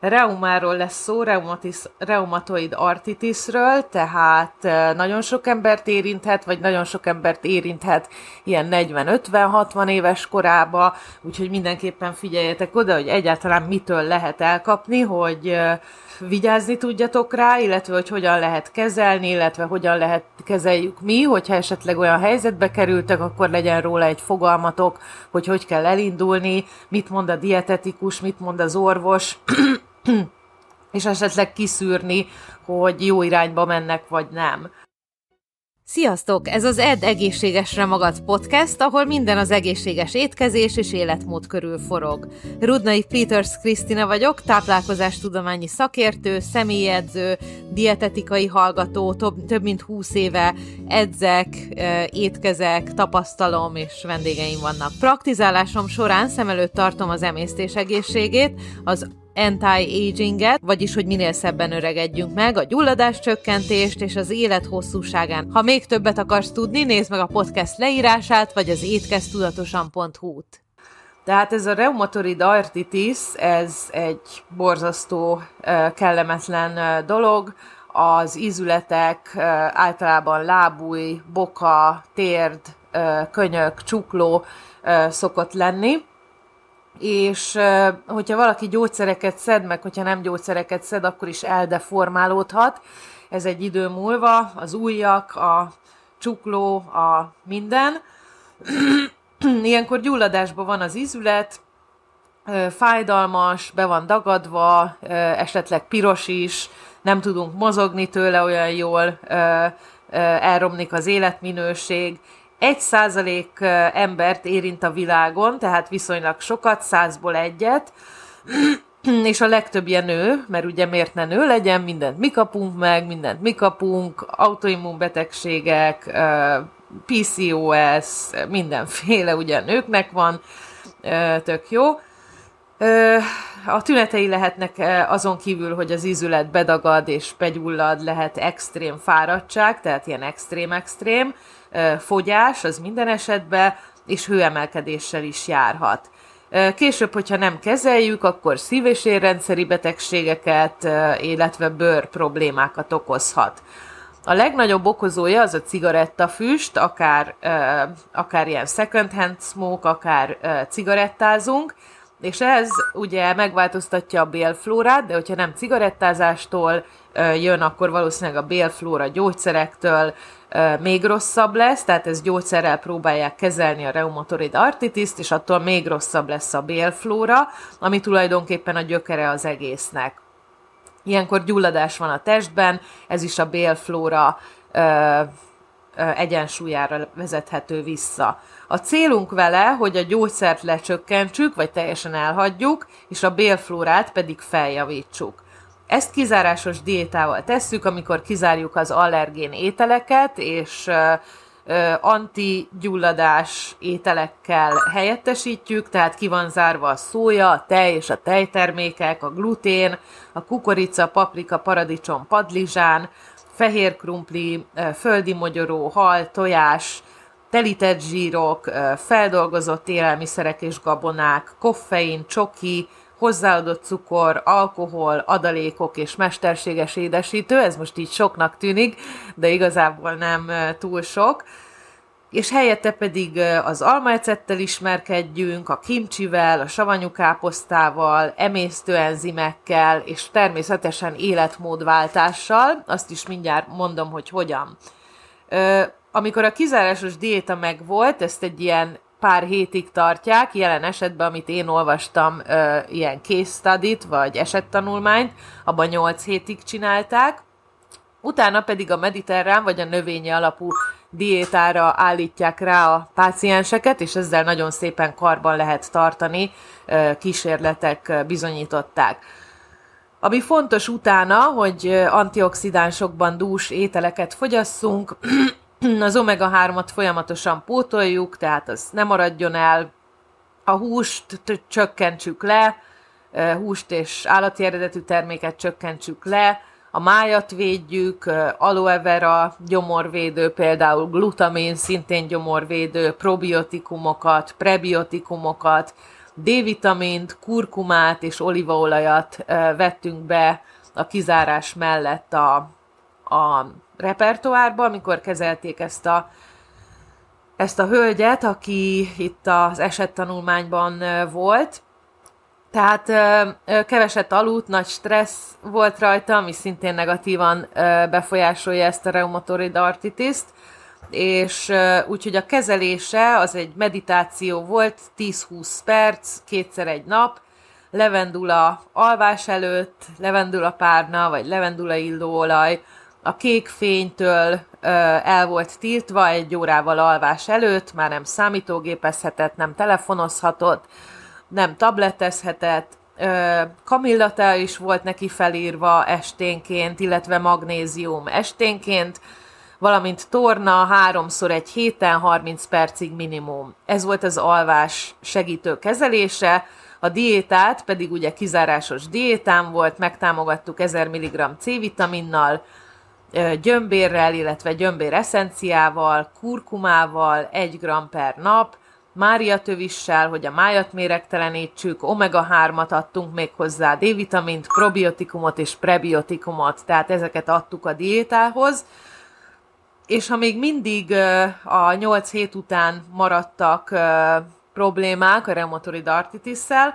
Reumáról lesz szó, reumatis, reumatoid artitisről, tehát nagyon sok embert érinthet, vagy nagyon sok embert érinthet ilyen 40-50-60 éves korába, úgyhogy mindenképpen figyeljetek oda, hogy egyáltalán mitől lehet elkapni, hogy vigyázni tudjatok rá, illetve hogy hogyan lehet kezelni, illetve hogyan lehet kezeljük mi, hogyha esetleg olyan helyzetbe kerültek, akkor legyen róla egy fogalmatok, hogy hogy kell elindulni, mit mond a dietetikus, mit mond az orvos, és esetleg kiszűrni, hogy jó irányba mennek, vagy nem. Sziasztok! Ez az Ed Egészségesre Magad podcast, ahol minden az egészséges étkezés és életmód körül forog. Rudnai Peters Krisztina vagyok, táplálkozástudományi szakértő, személyedző, dietetikai hallgató, több, több mint 20 éve edzek, étkezek, tapasztalom és vendégeim vannak. Praktizálásom során szem előtt tartom az emésztés egészségét, az anti-aginget, vagyis hogy minél szebben öregedjünk meg, a gyulladás csökkentést és az élet hosszúságán. Ha még többet akarsz tudni, nézd meg a podcast leírását, vagy az étkeztudatosan.hu-t. Tehát ez a reumatoid artritis, ez egy borzasztó, kellemetlen dolog. Az ízületek általában lábúj, boka, térd, könyök, csukló szokott lenni és hogyha valaki gyógyszereket szed, meg hogyha nem gyógyszereket szed, akkor is eldeformálódhat. Ez egy idő múlva, az ujjak, a csukló, a minden. Ilyenkor gyulladásban van az ízület, fájdalmas, be van dagadva, esetleg piros is, nem tudunk mozogni tőle olyan jól, elromlik az életminőség, egy százalék embert érint a világon, tehát viszonylag sokat, százból egyet, és a legtöbb ilyen nő, mert ugye miért ne nő legyen, mindent mi kapunk meg, mindent mi kapunk, autoimmunbetegségek, PCOS, mindenféle ugye nőknek van, tök jó. A tünetei lehetnek azon kívül, hogy az ízület bedagad és begyullad, lehet extrém fáradtság, tehát ilyen extrém-extrém, fogyás, az minden esetben, és hőemelkedéssel is járhat. Később, hogyha nem kezeljük, akkor szív- és érrendszeri betegségeket, illetve bőr problémákat okozhat. A legnagyobb okozója az a cigarettafüst, akár, akár ilyen second hand smoke, akár cigarettázunk, és ez ugye megváltoztatja a bélflórát, de hogyha nem cigarettázástól jön, akkor valószínűleg a bélflóra gyógyszerektől még rosszabb lesz, tehát ez gyógyszerrel próbálják kezelni a reumatoid artritiszt, és attól még rosszabb lesz a bélflóra, ami tulajdonképpen a gyökere az egésznek. Ilyenkor gyulladás van a testben, ez is a bélflóra egyensúlyára vezethető vissza. A célunk vele, hogy a gyógyszert lecsökkentsük, vagy teljesen elhagyjuk, és a bélflórát pedig feljavítsuk. Ezt kizárásos diétával tesszük, amikor kizárjuk az allergén ételeket, és antigyulladás ételekkel helyettesítjük, tehát ki van zárva a szója, a tej és a tejtermékek, a glutén, a kukorica, paprika, paradicsom, padlizsán, fehér krumpli, földi mogyoró, hal, tojás, telített zsírok, feldolgozott élelmiszerek és gabonák, koffein, csoki, hozzáadott cukor, alkohol, adalékok és mesterséges édesítő, ez most így soknak tűnik, de igazából nem túl sok, és helyette pedig az almaecettel ismerkedjünk, a kimcsivel, a savanyú káposztával, emésztőenzimekkel, és természetesen életmódváltással, azt is mindjárt mondom, hogy hogyan. Amikor a kizárásos diéta megvolt, ezt egy ilyen pár hétig tartják, jelen esetben, amit én olvastam, ilyen case study vagy esettanulmányt, abban 8 hétig csinálták, utána pedig a mediterrán vagy a növényi alapú diétára állítják rá a pácienseket, és ezzel nagyon szépen karban lehet tartani, kísérletek bizonyították. Ami fontos utána, hogy antioxidánsokban dús ételeket fogyasszunk, az omega-3-at folyamatosan pótoljuk, tehát az nem maradjon el, a húst csökkentsük le, húst és állati eredetű terméket csökkentsük le, a májat védjük, aloe vera, gyomorvédő, például glutamin, szintén gyomorvédő, probiotikumokat, prebiotikumokat, D-vitamint, kurkumát és olívaolajat vettünk be a kizárás mellett a, a repertoárba, amikor kezelték ezt a, ezt a hölgyet, aki itt az esettanulmányban volt. Tehát keveset aludt, nagy stressz volt rajta, ami szintén negatívan befolyásolja ezt a reumatoid artritiszt és úgyhogy a kezelése az egy meditáció volt, 10-20 perc, kétszer egy nap, levendula alvás előtt, levendula párna, vagy levendula illóolaj, a kék fénytől el volt tiltva egy órával alvás előtt, már nem számítógépezhetett, nem telefonozhatott, nem tabletezhetett, kamillata is volt neki felírva esténként, illetve magnézium esténként, valamint torna háromszor egy héten 30 percig minimum. Ez volt az alvás segítő kezelése, a diétát pedig ugye kizárásos diétám volt, megtámogattuk 1000 mg C-vitaminnal, gyömbérrel, illetve gyömbér eszenciával, kurkumával, 1 g per nap, Mária tövissel, hogy a májat méregtelenítsük, omega-3-at adtunk még hozzá, D-vitamint, probiotikumot és prebiotikumot, tehát ezeket adtuk a diétához. És ha még mindig a 8 hét után maradtak problémák a reumatoid artritisszel,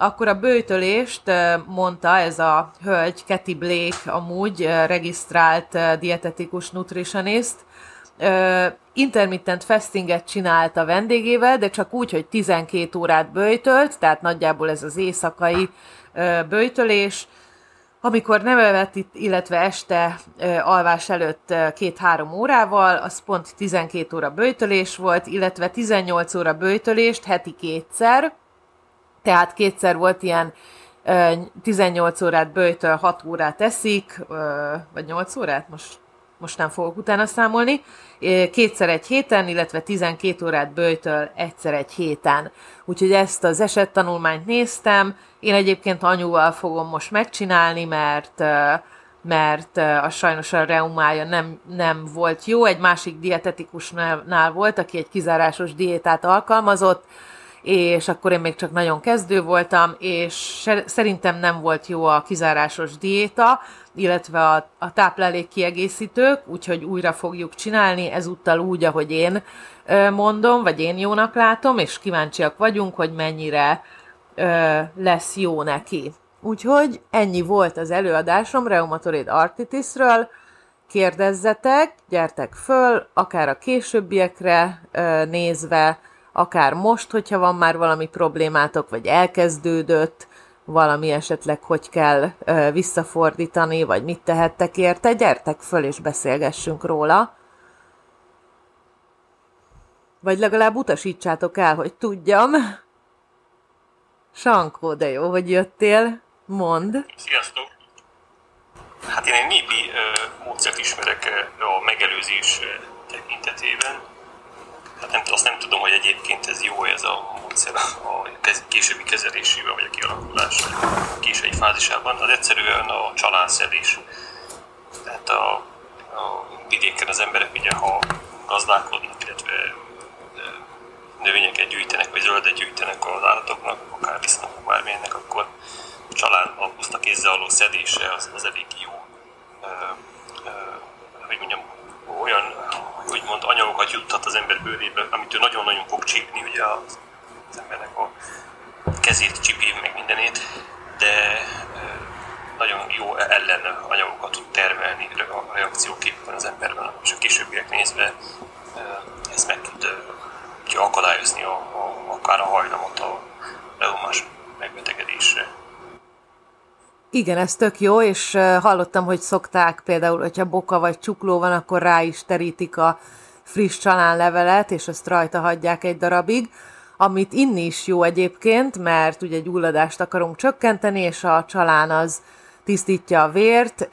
akkor a bőtölést mondta ez a hölgy, Kathy Blake, amúgy regisztrált dietetikus nutritionist, intermittent fastinget csinált a vendégével, de csak úgy, hogy 12 órát bőjtölt, tehát nagyjából ez az éjszakai bőjtölés, amikor nem evett, illetve este alvás előtt két-három órával, az pont 12 óra bőjtölés volt, illetve 18 óra bőjtölést heti kétszer, tehát kétszer volt ilyen 18 órát bőjtöl, 6 órát eszik, vagy 8 órát, most, most nem fogok utána számolni, kétszer egy héten, illetve 12 órát bőjtöl egyszer egy héten. Úgyhogy ezt az esettanulmányt néztem, én egyébként anyuval fogom most megcsinálni, mert mert a sajnos a reumája nem, nem volt jó. Egy másik dietetikusnál volt, aki egy kizárásos diétát alkalmazott, és akkor én még csak nagyon kezdő voltam, és szerintem nem volt jó a kizárásos diéta, illetve a, a táplálék kiegészítők, úgyhogy újra fogjuk csinálni, ezúttal úgy, ahogy én mondom, vagy én jónak látom, és kíváncsiak vagyunk, hogy mennyire lesz jó neki. Úgyhogy ennyi volt az előadásom reumatoid artritisről. Kérdezzetek, gyertek föl, akár a későbbiekre nézve, akár most, hogyha van már valami problémátok, vagy elkezdődött, valami esetleg hogy kell ö, visszafordítani, vagy mit tehettek érte, gyertek föl és beszélgessünk róla. Vagy legalább utasítsátok el, hogy tudjam. Sankó, de jó, hogy jöttél. Mond. Sziasztok! Hát én egy népi módszert ismerek a megelőzés tekintetében. Hát nem, azt nem tudom, hogy egyébként ez jó ez a módszer a későbbi kezelésében, vagy a kialakulás késői fázisában. Az egyszerűen a csalánszedés. Tehát a, a vidéken az emberek ugye, ha gazdálkodnak, illetve növényeket gyűjtenek, vagy zöldet gyűjtenek az állatoknak, akár visznak bármilyennek, akkor a család a puszta szedése az, az elég jó. Ö, ö, hogy mondjam, olyan, hogy anyagokat juttat az ember bőrébe, amit ő nagyon-nagyon fog csípni, ugye az, az embernek a kezét csipi, meg mindenét, de nagyon jó ellen anyagokat tud termelni a reakcióképpen az emberben, és a későbbiek nézve ezt meg tud akadályozni a, a, akár a hajlamot a reumás megbetegedésre. Igen, ez tök jó, és hallottam, hogy szokták például, hogyha boka vagy csukló van, akkor rá is terítik a friss csalánlevelet, és azt rajta hagyják egy darabig, amit inni is jó egyébként, mert ugye gyulladást akarunk csökkenteni, és a csalán az tisztítja a vért,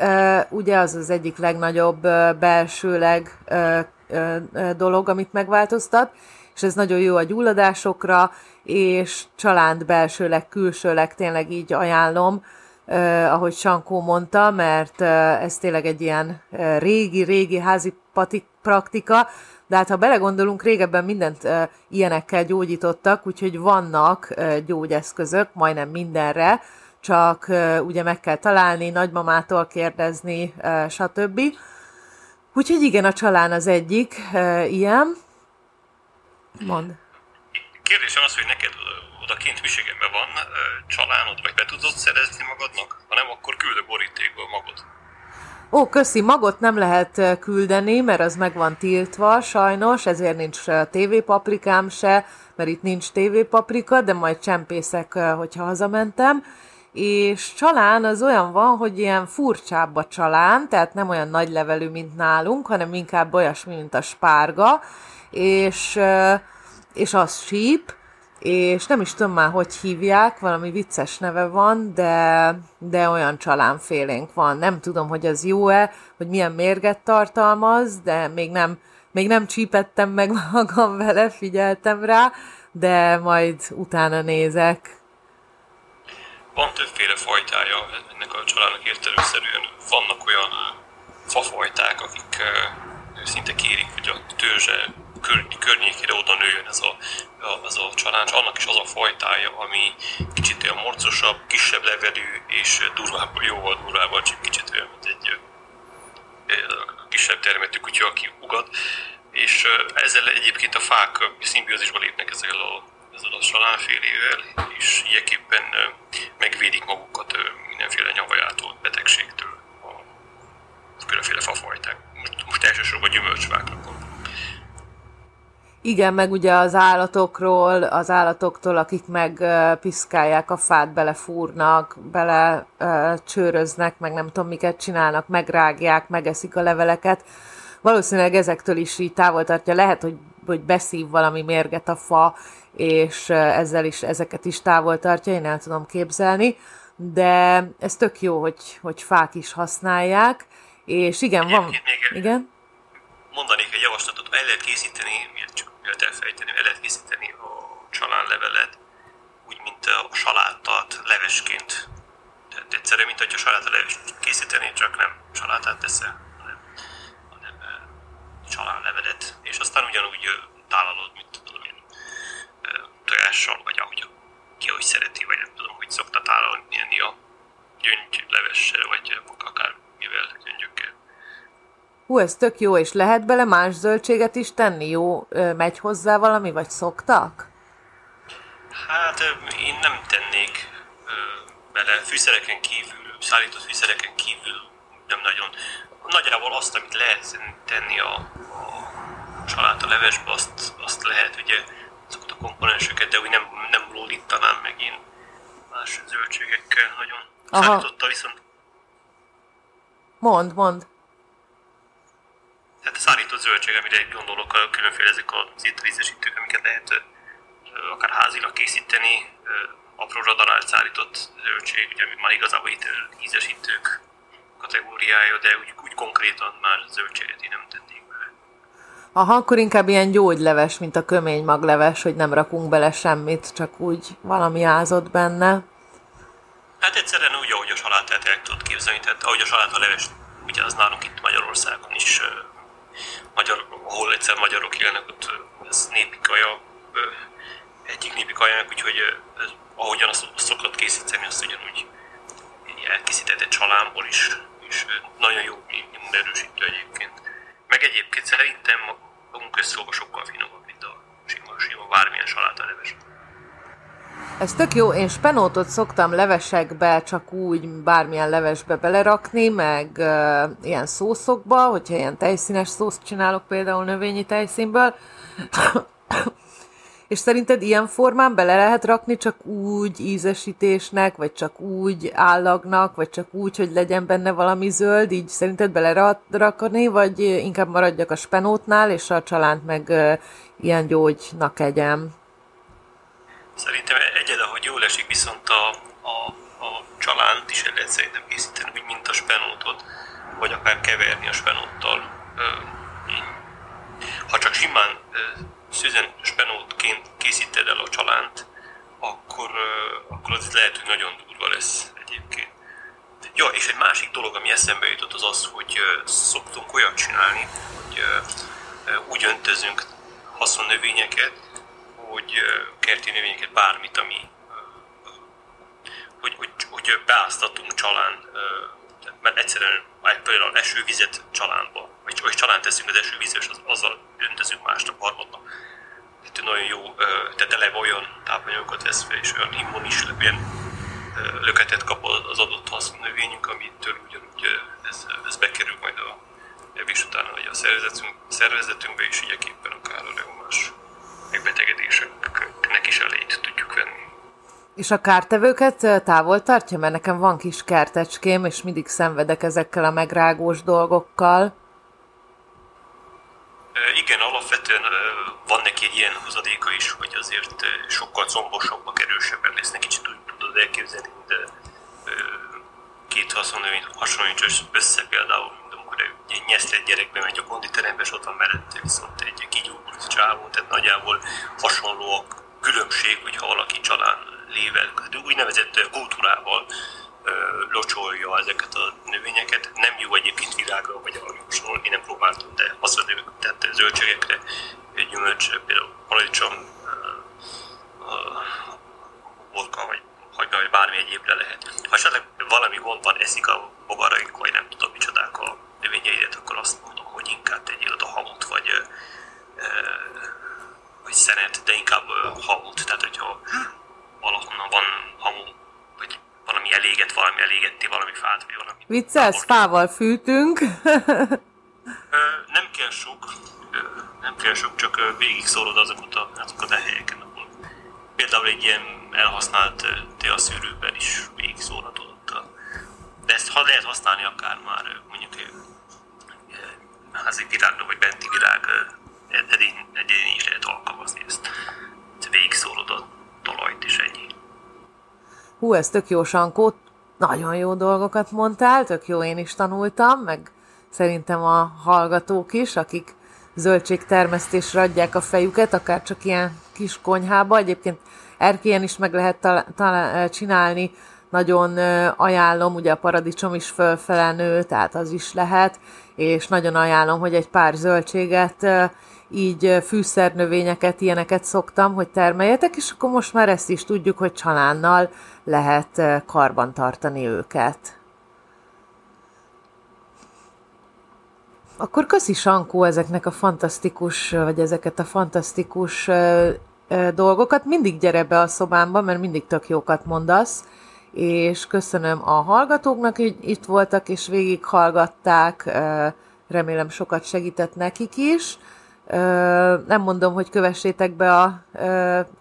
ugye az az egyik legnagyobb belsőleg dolog, amit megváltoztat, és ez nagyon jó a gyulladásokra, és család belsőleg, külsőleg tényleg így ajánlom, eh, ahogy Sankó mondta, mert eh, ez tényleg egy ilyen régi-régi házi praktika, de hát ha belegondolunk, régebben mindent e, ilyenekkel gyógyítottak, úgyhogy vannak e, gyógyeszközök majdnem mindenre, csak e, ugye meg kell találni, nagymamától kérdezni, e, stb. Úgyhogy igen, a csalán az egyik e, ilyen. Mond. Kérdésem az, hogy neked oda kint Michiganben van csalánod, vagy be tudod szerezni magadnak? Ha nem, akkor küld a borítékból magad. Ó, köszi, magot nem lehet küldeni, mert az meg van tiltva, sajnos, ezért nincs tévépaprikám se, mert itt nincs tévépaprika, de majd csempészek, hogyha hazamentem. És csalán az olyan van, hogy ilyen furcsább a csalán, tehát nem olyan nagy levelű, mint nálunk, hanem inkább olyasmi, mint a spárga, és, és az síp, és nem is tudom már, hogy hívják, valami vicces neve van, de, de olyan csalánfélénk van. Nem tudom, hogy az jó-e, hogy milyen mérget tartalmaz, de még nem, még nem csípettem meg magam vele, figyeltem rá, de majd utána nézek. Van többféle fajtája ennek a családnak értelőszerűen. Vannak olyan fafajták, akik szinte kérik, hogy a törzse kör, környékére oda nőjön ez a, a, az a csaláncs. Annak is az a fajtája, ami kicsit olyan morcosabb, kisebb levelű és durvább, jóval durvább, csak kicsit olyan, mint egy kisebb termetű kutya, aki ugad. És ezzel egyébként a fák szimbiózisba lépnek ezzel a, ezzel a csalánfélével, és ilyeképpen megvédik magukat mindenféle nyavajától, betegségtől a különféle fafajták. Most, most elsősorban gyümölcsfáknak igen, meg ugye az állatokról, az állatoktól, akik meg piszkálják a fát, belefúrnak, bele csőröznek, meg nem tudom miket csinálnak, megrágják, megeszik a leveleket. Valószínűleg ezektől is így távol tartja. Lehet, hogy, hogy beszív valami mérget a fa, és ezzel is, ezeket is távol tartja, én el tudom képzelni. De ez tök jó, hogy, hogy fák is használják. És igen, van... Igen? mondanék egy javaslatot, el lehet készíteni, miért elfejteni, el lehet készíteni a csalánlevelet, úgy, mint a salátát levesként. Tehát egyszerűen, mint hogyha salátát leves készíteni, csak nem salátát teszel, hanem, hanem csalánlevelet, és aztán ugyanúgy tálalod, mint tudom én, tojással, vagy ahogy ki ahogy szereti, vagy nem tudom, hogy szokta tálalni a gyöngylevessel, vagy akár mivel gyöngyökkel. Hú, ez tök jó, és lehet bele más zöldséget is tenni? Jó, megy hozzá valami, vagy szoktak? Hát én nem tennék bele fűszereken kívül, szállított fűszereken kívül nem nagyon. Nagyjából azt, amit lehet tenni a, a saláta levesbe, azt, azt lehet ugye azokat a komponenseket, de úgy nem, nem lódítanám meg én más zöldségekkel nagyon. Aha. Szállította viszont... Mond, mond. Tehát a szárított zöldség, amire gondolok, a különféle ezek az ételízesítők, amiket lehet akár házilag készíteni, apróra darált szárított zöldség, ugye már igazából itt ízesítők kategóriája, de úgy, úgy konkrétan már zöldséget én nem tennék bele. Aha, akkor inkább ilyen gyógyleves, mint a kömény magleves, hogy nem rakunk bele semmit, csak úgy valami ázott benne. Hát egyszerűen úgy, ahogy a salátát el tudod képzelni, tehát ahogy a saláta leves, ugye az nálunk itt Magyarországon is magyar, ahol egyszer magyarok élnek, ott ez népi kaja, egyik népi kajának, úgyhogy ahogyan azt szokott készíteni, azt ugyanúgy elkészített egy csalánból is, és nagyon jó immunerősítő egyébként. Meg egyébként szerintem magunk közszóva sokkal finomabb, mint a sima, sima bármilyen saláta-leves. Ez tök jó, én spenótot szoktam levesekbe, csak úgy bármilyen levesbe belerakni, meg uh, ilyen szószokba, hogyha ilyen tejszínes szószt csinálok például növényi tejszínből. És szerinted ilyen formán bele lehet rakni csak úgy ízesítésnek, vagy csak úgy állagnak, vagy csak úgy, hogy legyen benne valami zöld, így szerinted belerakni, vagy inkább maradjak a spenótnál, és a csalánt meg ilyen gyógynak egyem? Szerintem egyed, ahogy jól esik, viszont a, a, a csalánt is el lehet szerintem készíteni, úgy mint a spenótot, vagy akár keverni a spenóttal. Ha csak simán szüzen spenótként készíted el a csalánt, akkor, akkor az lehet, hogy nagyon durva lesz egyébként. Ja, és egy másik dolog, ami eszembe jutott, az az, hogy szoktunk olyat csinálni, hogy úgy öntözünk haszonnövényeket, hogy kerti növényeket, bármit, ami hogy, hogy, hogy beáztatunk csalán, mert egyszerűen például esővizet csalánba, vagy, vagy csalán teszünk az esővizet, és az, azzal öntözünk másnap, harmadnap. Tehát nagyon jó, tehát eleve olyan tápanyagokat vesz fel, és olyan immunis, ilyen löketet kap az adott növényünk, amitől ugyanúgy ez, ez bekerül majd a evés után a szervezetünk, szervezetünkbe, és igyeképpen akár a reumás megbetegedéseknek is elejét tudjuk venni. És a kártevőket távol tartja? Mert nekem van kis kertecském, és mindig szenvedek ezekkel a megrágós dolgokkal. Igen, alapvetően van neki egy ilyen hozadéka is, hogy azért sokkal combosabbak, erősebben lesznek, kicsit úgy tudod elképzelni, de két hasonlíts össze például, egy nyesztett gyerekbe megy a konditerembe, és ott van mellette viszont egy kigyógyult csávó, tehát nagyjából hasonló a különbség, hogyha valaki család lével, úgynevezett kultúrával locsolja ezeket a növényeket. Nem jó egyébként virágra, vagy hasonló, én nem próbáltam, de haszonlő, tehát zöldségekre, gyümölcs, például paradicsom, borka, vagy hagyma, vagy bármi egyébre lehet. Ha esetleg valami gond van, eszik a bogaraik, vagy nem tudom növényeidet, akkor azt mondom, hogy inkább tegyél oda hamut, vagy, vagy szenet, de inkább hamut. Tehát, hogyha valahonnan van hamu, vagy valami eléget, valami elégetti, valami fát, vagy valami... Viccelsz, fával fűtünk. nem kell sok, nem kell sok, csak végig szólod azokat a, azokat a helyeken, ahol például egy ilyen elhasznált teaszűrőben is végig szólhatod de ezt ha lehet használni akár már mondjuk házi virágra, vagy benti virág edény, edény is lehet alkalmazni ezt. Végig szólod a talajt, és ennyi. Hú, ez tök jó, Sankó. Nagyon jó dolgokat mondtál, tök jó, én is tanultam, meg szerintem a hallgatók is, akik zöldségtermesztésre adják a fejüket, akár csak ilyen kis konyhába. Egyébként erkélyen is meg lehet tal- tal- csinálni, nagyon ajánlom, ugye a paradicsom is fölfele tehát az is lehet, és nagyon ajánlom, hogy egy pár zöldséget így fűszernövényeket, ilyeneket szoktam, hogy termeljetek, és akkor most már ezt is tudjuk, hogy csalánnal lehet karban tartani őket. Akkor köszi Sankó ezeknek a fantasztikus, vagy ezeket a fantasztikus dolgokat. Mindig gyere be a szobámba, mert mindig tök jókat mondasz, és köszönöm a hallgatóknak, hogy itt voltak és végighallgatták, remélem sokat segített nekik is. Nem mondom, hogy kövessétek be a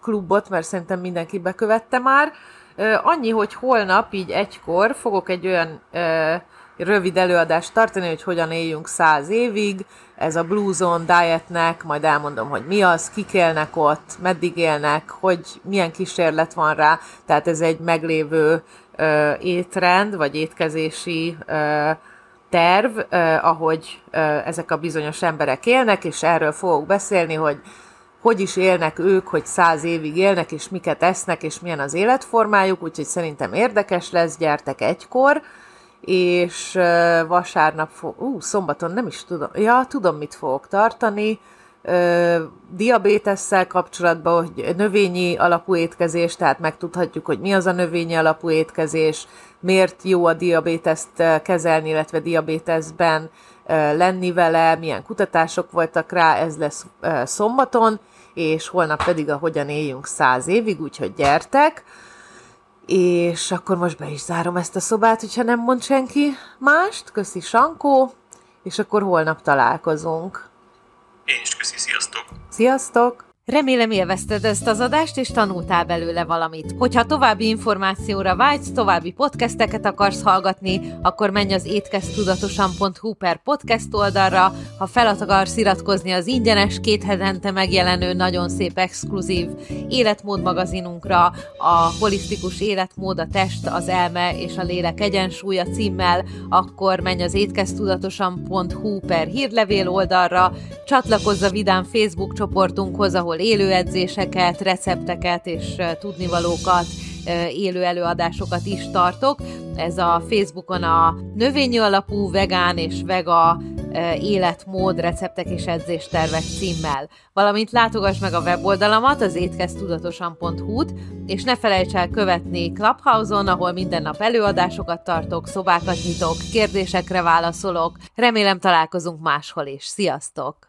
klubot, mert szerintem mindenki bekövette már. Annyi, hogy holnap így egykor fogok egy olyan rövid előadást tartani, hogy hogyan éljünk száz évig. Ez a Blue Zone Dietnek, majd elmondom, hogy mi az, kik élnek ott, meddig élnek, hogy milyen kísérlet van rá. Tehát ez egy meglévő ö, étrend, vagy étkezési ö, terv, eh, ahogy eh, ezek a bizonyos emberek élnek, és erről fogok beszélni, hogy hogy is élnek ők, hogy száz évig élnek, és miket esznek, és milyen az életformájuk, úgyhogy szerintem érdekes lesz, gyertek egykor, és vasárnap, fog, ú, szombaton nem is tudom, ja, tudom, mit fogok tartani, diabétesszel kapcsolatban, hogy növényi alapú étkezés, tehát megtudhatjuk, hogy mi az a növényi alapú étkezés, miért jó a diabéteszt kezelni, illetve diabéteszben lenni vele, milyen kutatások voltak rá, ez lesz szombaton, és holnap pedig a Hogyan éljünk száz évig, úgyhogy gyertek. És akkor most be is zárom ezt a szobát, hogyha nem mond senki mást. Köszi Sankó, és akkor holnap találkozunk. Én is köszi, sziasztok! Sziasztok! Remélem élvezted ezt az adást, és tanultál belőle valamit. Hogyha további információra vágysz, további podcasteket akarsz hallgatni, akkor menj az étkeztudatosan.hu per podcast oldalra. Ha fel akarsz iratkozni az ingyenes, két hetente megjelenő, nagyon szép exkluzív életmód magazinunkra, a holisztikus életmód, a test, az elme és a lélek egyensúlya címmel, akkor menj az étkeztudatosan.hu per hírlevél oldalra, csatlakozz a Vidám Facebook csoportunkhoz, ahol ahol élő edzéseket, recepteket és tudnivalókat, élő előadásokat is tartok. Ez a Facebookon a növényi alapú vegán és vega életmód, receptek és edzéstervek címmel. Valamint látogass meg a weboldalamat, az étkeztudatosan.hu-t, és ne felejts el követni Clubhouse-on, ahol minden nap előadásokat tartok, szobákat nyitok, kérdésekre válaszolok. Remélem találkozunk máshol is. Sziasztok!